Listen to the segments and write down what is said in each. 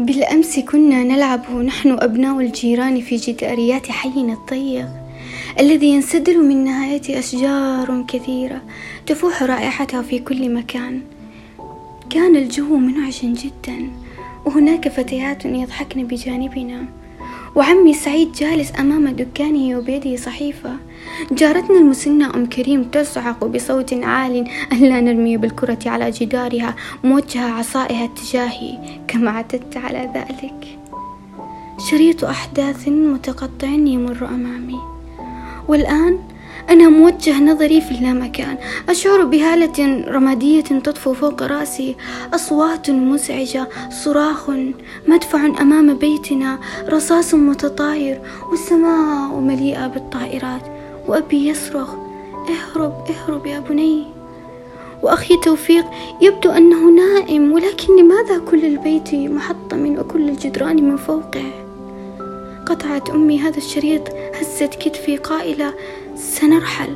بالأمس كنا نلعب نحن أبناء الجيران في جداريات حينا الضيق الذي ينسدل من نهايته أشجار كثيرة تفوح رائحتها في كل مكان. كان الجو منعش جدا وهناك فتيات يضحكن بجانبنا. وعمي سعيد جالس أمام دكانه وبيده صحيفة. جارتنا المسنة أم كريم تصعق بصوت عال أن لا نرمي بالكرة على جدارها موجهة عصائها اتجاهي كما اعتدت على ذلك. شريط أحداث متقطع يمر أمامي. والآن أنا موجه نظري في اللامكان أشعر بهالة رمادية تطفو فوق رأسي. أصوات مزعجة صراخ مدفع أمام بيتنا. رصاص متطاير والسماء مليئة بالطائرات. وأبي يصرخ اهرب اهرب يا بني. وأخي توفيق يبدو أنه نائم ولكن لماذا كل البيت محطم وكل الجدران من فوقه؟ قطعت أمي هذا الشريط هزت كتفي قائلة سنرحل.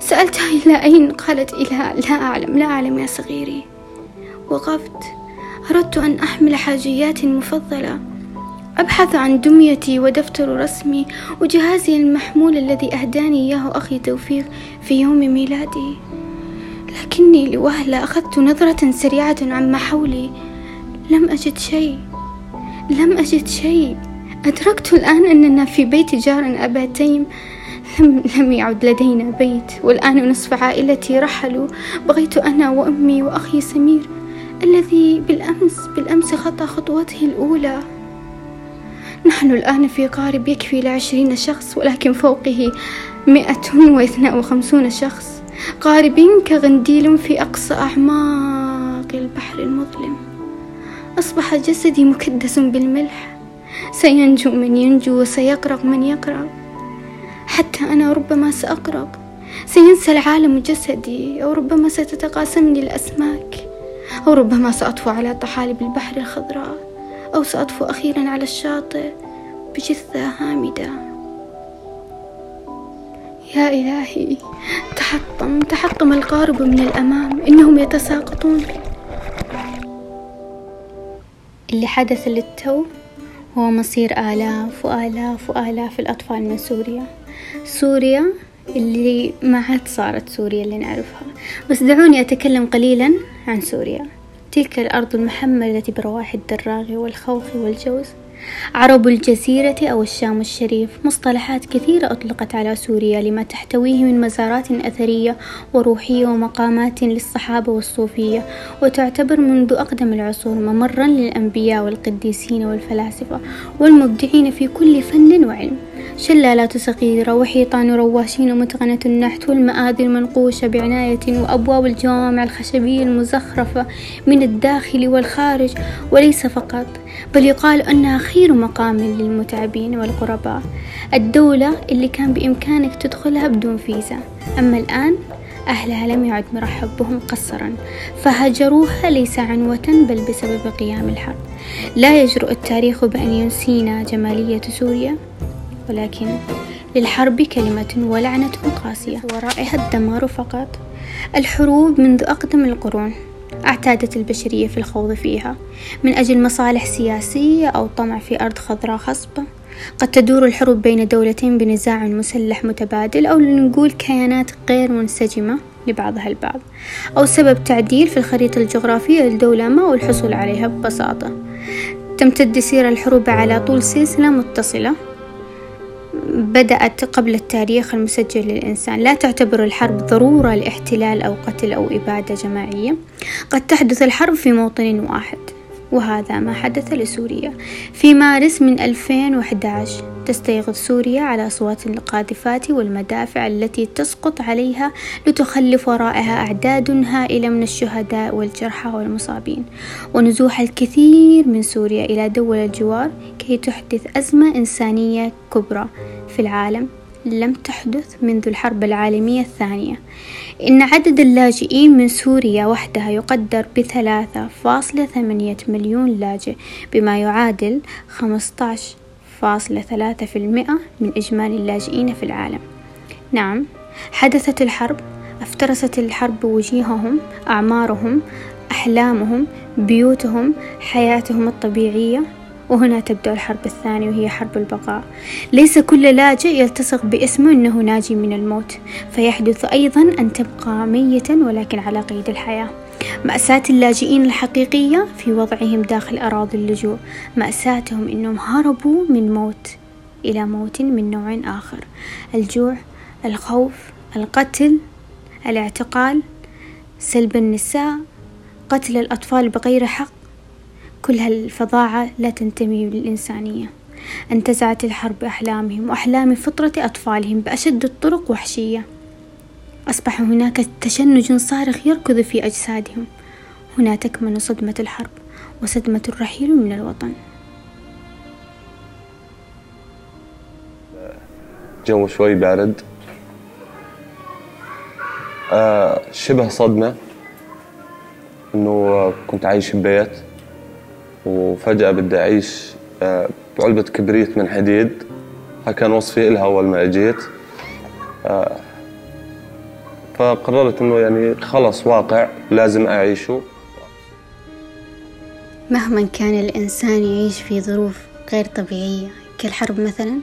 سألتها إلى أين؟ قالت إلى لا أعلم لا أعلم يا صغيري. وقفت. أردت أن أحمل حاجياتي المفضلة أبحث عن دميتي ودفتر رسمي وجهازي المحمول الذي أهداني إياه أخي توفيق في يوم ميلادي. لكني لوهلة أخذت نظرة سريعة عما حولي. لم أجد شيء. لم أجد شيء. أدركت الآن أننا في بيت جار أبا تيم لم, يعد لدينا بيت والآن نصف عائلتي رحلوا. بغيت أنا وأمي وأخي سمير الذي بالأمس بالأمس خطى خطوته الأولى. نحن الآن في قارب يكفي لعشرين شخص ولكن فوقه مئة واثنان وخمسون شخص. قارب كغنديل في أقصى أعماق البحر المظلم. أصبح جسدي مكدس بالملح. سينجو من ينجو وسيقرق من يقرق حتى أنا ربما سأقرق سينسى العالم جسدي أو ربما ستتقاسمني الأسماك. أو ربما سأطفو على طحالب البحر الخضراء. أو سأطفو أخيرا على الشاطئ بجثة هامدة. يا إلهي تحطم تحطم القارب من الأمام. إنهم يتساقطون. اللي حدث للتو هو مصير آلاف وآلاف وآلاف الأطفال من سوريا. سوريا اللي ما عاد صارت سوريا اللي نعرفها. بس دعوني أتكلم قليلا عن سوريا. تلك الأرض المحملة برواح الدراغ والخوخ والجوز. عرب الجزيرة أو الشام الشريف مصطلحات كثيرة أطلقت على سوريا لما تحتويه من مزارات أثرية وروحية ومقامات للصحابة والصوفية وتعتبر منذ أقدم العصور ممرا للأنبياء والقديسين والفلاسفة والمبدعين في كل فن وعلم. شلالات صغيرة وحيطان رواشين متقنة النحت والمآذي المنقوشة بعناية وأبواب الجوامع الخشبية المزخرفة من الداخل والخارج وليس فقط. بل يقال أنها خير مقام للمتعبين والغرباء الدولة اللي كان بإمكانك تدخلها بدون فيزا. أما الآن أهلها لم يعد مرحب بهم قصرا فهجروها ليس عنوة بل بسبب قيام الحرب. لا يجرؤ التاريخ بأن ينسينا جمالية سوريا ولكن للحرب كلمة ولعنة قاسية. ورائها الدمار فقط. الحروب منذ أقدم القرون. أعتادت البشرية في الخوض فيها. من أجل مصالح سياسية أو طمع في أرض خضراء خصبة قد تدور الحروب بين دولتين بنزاع مسلح متبادل أو لنقول كيانات غير منسجمة لبعضها البعض أو سبب تعديل في الخريطة الجغرافية لدولة ما والحصول عليها ببساطة. تمتد سير الحروب على طول سلسلة متصلة. بدأت قبل التاريخ المسجل للإنسان. لا تعتبر الحرب ضرورة لاحتلال أو قتل أو إبادة جماعية. قد تحدث الحرب في موطن واحد وهذا ما حدث لسوريا. في مارس من 2011 تستيقظ سوريا على أصوات القاذفات والمدافع التي تسقط عليها لتخلف وراءها أعداد هائلة من الشهداء والجرحى والمصابين. ونزوح الكثير من سوريا إلى دول الجوار كي تحدث أزمة إنسانية كبرى في العالم لم تحدث منذ الحرب العالمية الثانية. إن عدد اللاجئين من سوريا وحدها يقدر بثلاثة فاصلة ثمانية مليون لاجئ بما يعادل خمسة فاصلة ثلاثة في المئة من إجمالي اللاجئين في العالم. نعم حدثت الحرب افترست الحرب وجيههم أعمارهم أحلامهم بيوتهم حياتهم الطبيعية. وهنا تبدأ الحرب الثانية وهي حرب البقاء. ليس كل لاجئ يلتصق باسمه أنه ناجي من الموت فيحدث أيضا أن تبقى ميتا ولكن على قيد الحياة. مأساة اللاجئين الحقيقية في وضعهم داخل أراضي اللجوء. مأساتهم أنهم هربوا من موت إلى موت من نوع آخر. الجوع الخوف القتل الاعتقال سلب النساء قتل الأطفال بغير حق. كل هالفظاعة لا تنتمي للإنسانية. انتزعت الحرب أحلامهم وأحلام فطرة أطفالهم بأشد الطرق وحشية. أصبح هناك تشنج صارخ يركض في أجسادهم. هنا تكمن صدمة الحرب وصدمة الرحيل من الوطن. جو شوي بارد آه شبه صدمة إنه كنت عايش ببيت وفجأة بدي أعيش آه بعلبة كبريت من حديد. كان وصفي إلها أول ما أجيت. آه فقررت إنه يعني خلص واقع لازم أعيشه. مهما كان الإنسان يعيش في ظروف غير طبيعية كالحرب مثلا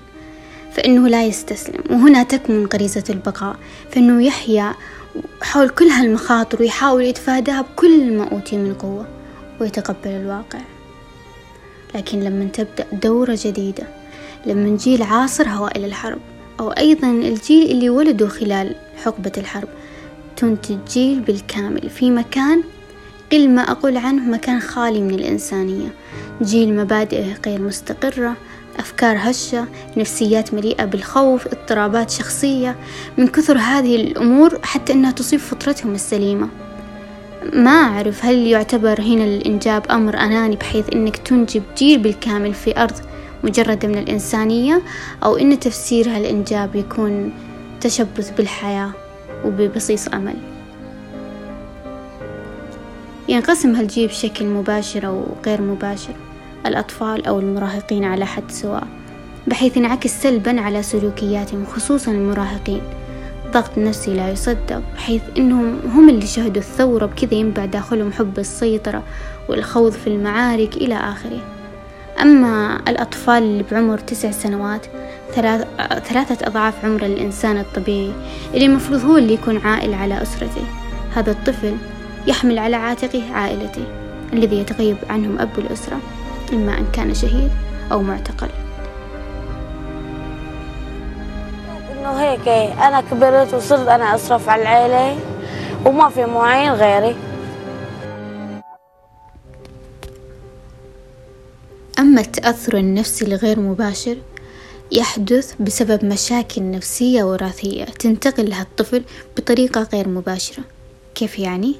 فإنه لا يستسلم. وهنا تكمن غريزة البقاء فإنه يحيا حول كل هالمخاطر ويحاول يتفاداها بكل ما أوتي من قوة ويتقبل الواقع. لكن لما تبدأ دورة جديدة لما جيل عاصر هوائل الحرب أو أيضا الجيل اللي ولدوا خلال حقبة الحرب تنتج جيل بالكامل. في مكان قل ما أقول عنه مكان خالي من الإنسانية. جيل مبادئه غير مستقرة أفكار هشة نفسيات مليئة بالخوف اضطرابات شخصية. من كثر هذه الأمور حتى أنها تصيب فطرتهم السليمة. ما أعرف هل يعتبر هنا الإنجاب أمر أناني بحيث أنك تنجب جيل بالكامل في أرض مجردة من الإنسانية أو أن تفسير هالإنجاب يكون تشبث بالحياة. وببصيص أمل ينقسم هالجيل بشكل مباشر أو غير مباشر الأطفال أو المراهقين على حد سواء بحيث ينعكس سلبا على سلوكياتهم خصوصا المراهقين. ضغط نفسي لا يصدق بحيث إنهم هم اللي شهدوا الثورة بكذا ينبع داخلهم حب السيطرة والخوض في المعارك إلى آخره. أما الأطفال اللي بعمر تسع سنوات ثلاثة أضعاف عمر الإنسان الطبيعي اللي المفروض هو اللي يكون عائل على أسرته. هذا الطفل يحمل على عاتقه عائلته الذي يتغيب عنهم أب الأسرة إما أن كان شهيد أو معتقل. إنه هيك أنا كبرت وصرت أنا أصرف على العيلة وما في معين غيري. أما التأثر النفسي الغير مباشر يحدث بسبب مشاكل نفسية وراثية تنتقل لها الطفل بطريقة غير مباشرة. كيف يعني؟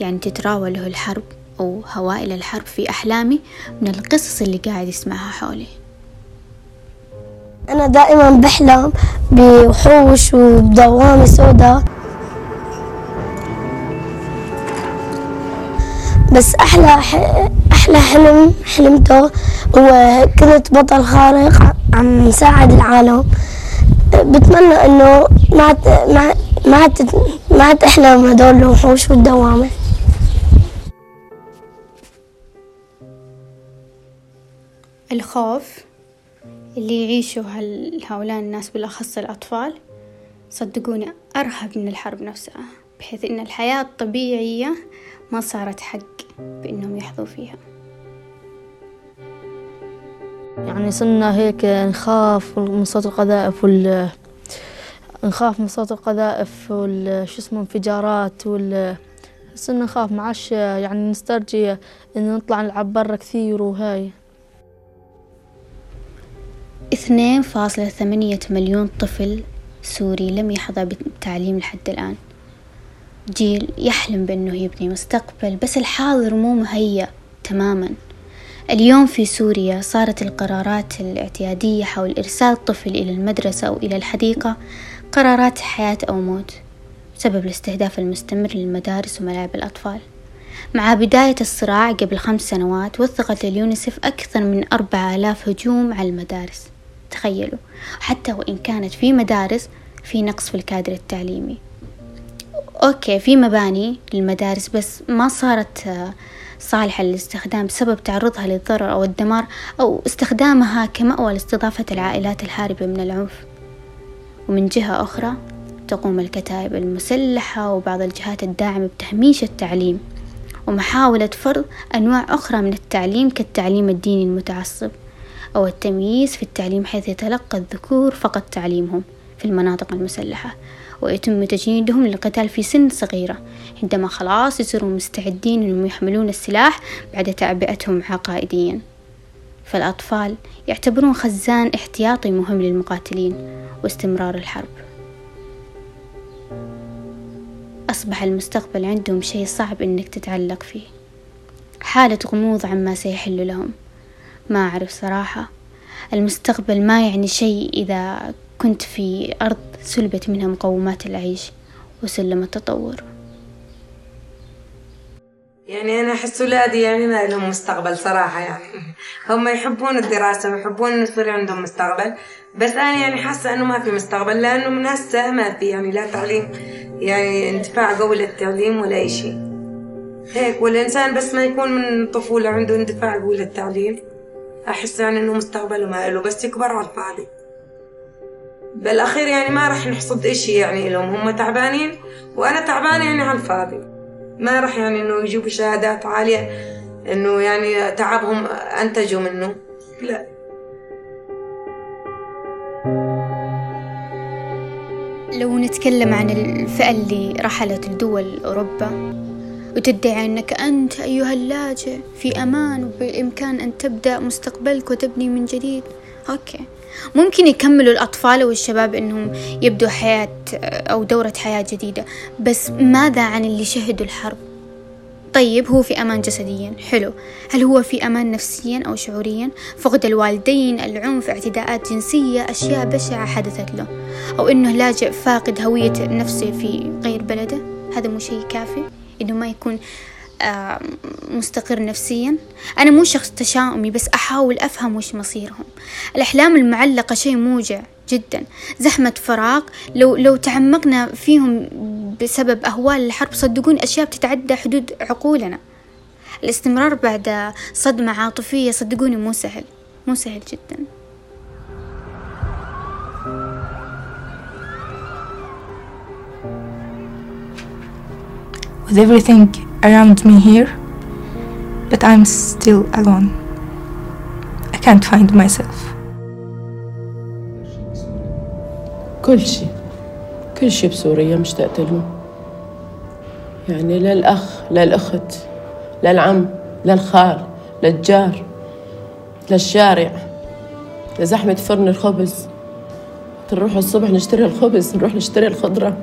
يعني تتراوله الحرب أو هوائل الحرب في أحلامي من القصص اللي قاعد يسمعها حولي أنا دائما بحلم بوحوش وبدوامة سوداء. بس أحلى أحلى حلم حلمته هو كنت بطل خارق. عم ساعد العالم. بتمنى إنه ما ما ما ما تحلم هدول الوحوش والدوامة. الخوف اللي يعيشه هؤلاء الناس بالأخص الأطفال صدقوني أرهب من الحرب نفسها بحيث إن الحياة الطبيعية ما صارت حق بإنهم يحظوا فيها. يعني صرنا هيك نخاف من صوت القذائف وال نخاف من صوت القذائف وال شو اسمه انفجارات وال صرنا نخاف معاش يعني نسترجي إن نطلع نلعب برا كثير وهاي. اثنين فاصلة ثمانية مليون طفل سوري لم يحظى بالتعليم لحد الآن. جيل يحلم بأنه يبني مستقبل بس الحاضر مو مهيأ تماما. اليوم في سوريا صارت القرارات الاعتيادية حول إرسال طفل إلى المدرسة أو إلى الحديقة قرارات حياة أو موت بسبب الاستهداف المستمر للمدارس وملاعب الأطفال. مع بداية الصراع قبل خمس سنوات وثقت اليونيسف أكثر من أربعة آلاف هجوم على المدارس. تخيلوا حتى وإن كانت في مدارس في نقص في الكادر التعليمي. أوكي في مباني للمدارس بس ما صارت صالحة للاستخدام بسبب تعرضها للضرر أو الدمار أو استخدامها كمأوى لاستضافة العائلات الهاربة من العنف. ومن جهة أخرى تقوم الكتائب المسلحة وبعض الجهات الداعمة بتهميش التعليم ومحاولة فرض أنواع أخرى من التعليم كالتعليم الديني المتعصب أو التمييز في التعليم حيث يتلقى الذكور فقط تعليمهم. في المناطق المسلحة ويتم تجنيدهم للقتال في سن صغيرة عندما خلاص يصيروا مستعدين أنهم يحملون السلاح بعد تعبئتهم عقائديا. فالأطفال يعتبرون خزان احتياطي مهم للمقاتلين واستمرار الحرب. أصبح المستقبل عندهم شيء صعب إنك تتعلق فيه. حالة غموض عما سيحل لهم. ما أعرف صراحة. المستقبل ما يعني شيء إذا كنت في أرض سلبت منها مقومات العيش وسلم التطور. يعني أنا أحس أولادي يعني ما لهم مستقبل صراحة يعني. هم يحبون الدراسة ويحبون إنه يصير عندهم مستقبل. بس أنا يعني حاسة إنه ما في مستقبل لأنه من هسه ما في يعني لا تعليم يعني اندفاع قوي للتعليم ولا أي شيء. هيك والإنسان بس ما يكون من الطفولة عنده اندفاع قوي للتعليم. أحس يعني إنه مستقبله ما له بس يكبر على الفاضي. بالأخير يعني ما راح نحصد إشي يعني لهم هم تعبانين وأنا تعبانة يعني على الفاضي. ما راح يعني إنه يجيبوا شهادات عالية إنه يعني تعبهم أنتجوا منه. لا. لو نتكلم عن الفئة اللي رحلت لدول أوروبا وتدعي أنك أنت أيها اللاجئ في أمان وبإمكان أن تبدأ مستقبلك وتبني من جديد. أوكي. ممكن يكملوا الأطفال والشباب أنهم يبدوا حياة أو دورة حياة جديدة بس ماذا عن اللي شهدوا الحرب؟ طيب هو في أمان جسديا. حلو. هل هو في أمان نفسيا أو شعوريا؟ فقد الوالدين العنف اعتداءات جنسية أشياء بشعة حدثت له. أو أنه لاجئ فاقد هوية نفسه في غير بلده؟ هذا مو شيء كافي؟ إنه ما يكون مستقر نفسيا. أنا مو شخص تشاؤمي بس أحاول أفهم وش مصيرهم. الأحلام المعلقة شيء موجع جدا. زحمة فراغ لو لو تعمقنا فيهم بسبب أهوال الحرب صدقوني أشياء بتتعدى حدود عقولنا. الاستمرار بعد صدمة عاطفية صدقوني مو سهل مو سهل جدا. With everything around me here, but I'm still alone. I can't find myself. كل شيء كل شيء بسوريا مشتقت له يعني لا الأخ لا الأخت لا العم لا الخال لا الجار لا الشارع لزحمة فرن الخبز نروح الصبح نشتري الخبز نروح نشتري الخضرة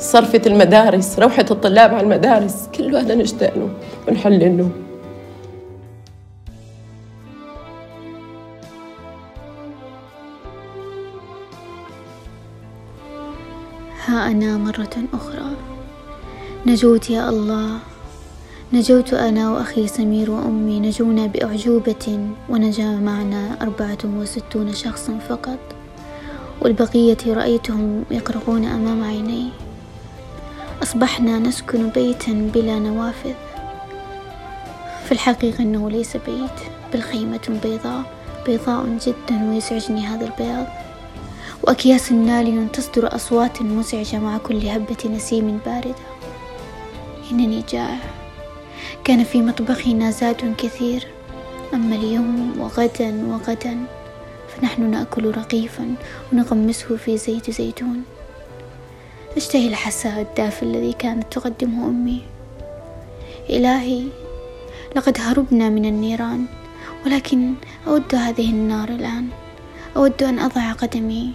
صرفة المدارس روحة الطلاب على المدارس كل هذا نشتاق له ونحل له. ها أنا مرة أخرى. نجوت يا الله. نجوت أنا وأخي سمير وأمي نجونا بأعجوبة ونجا معنا أربعة وستون شخصا فقط. والبقية رأيتهم يقرقون أمام عيني. أصبحنا نسكن بيتا بلا نوافذ. في الحقيقة أنه ليس بيت بل خيمة بيضاء بيضاء جدا ويزعجني هذا البياض. وأكياس ناري تصدر أصوات مزعجة مع كل هبة نسيم باردة. إنني جائع. كان في مطبخي نازات كثير. أما اليوم وغدا وغدا فنحن نأكل رقيفا ونغمسه في زيت زيتون. أشتهي الحساء الدافئ الذي كانت تقدمه أمي. إلهي لقد هربنا من النيران ولكن أود هذه النار الآن. أود أن أضع قدمي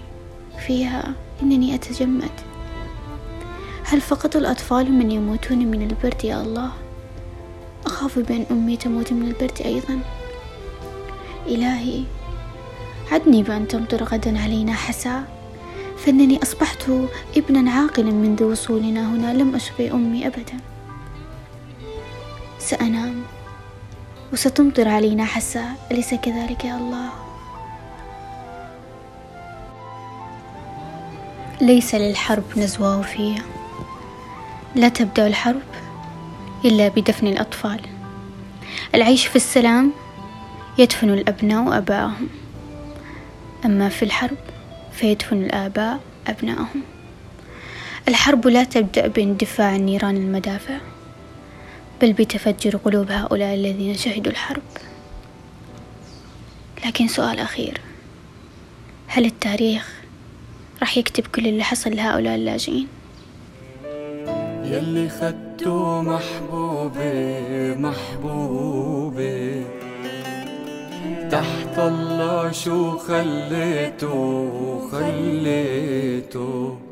فيها إنني أتجمد. هل فقط الأطفال من يموتون من البرد يا الله؟ أخاف بأن أمي تموت من البرد أيضا. إلهي عدني بأن تمطر غدا علينا حساء فإنني أصبحت ابنا عاقلا منذ وصولنا هنا لم أشبه أمي أبدا. سأنام وستمطر علينا حساء أليس كذلك يا الله؟ ليس للحرب نزوى فيها لا تبدأ الحرب إلا بدفن الأطفال. العيش في السلام يدفن الأبناء أباءهم أما في الحرب فيدفن الآباء أبنائهم. الحرب لا تبدأ باندفاع نيران المدافع بل بتفجر قلوب هؤلاء الذين شهدوا الحرب. لكن سؤال أخير هل التاريخ راح يكتب كل اللي حصل لهؤلاء اللاجئين؟ يلي خدته محبوبي محبوبي تحت الله شو خليته؟ خليته.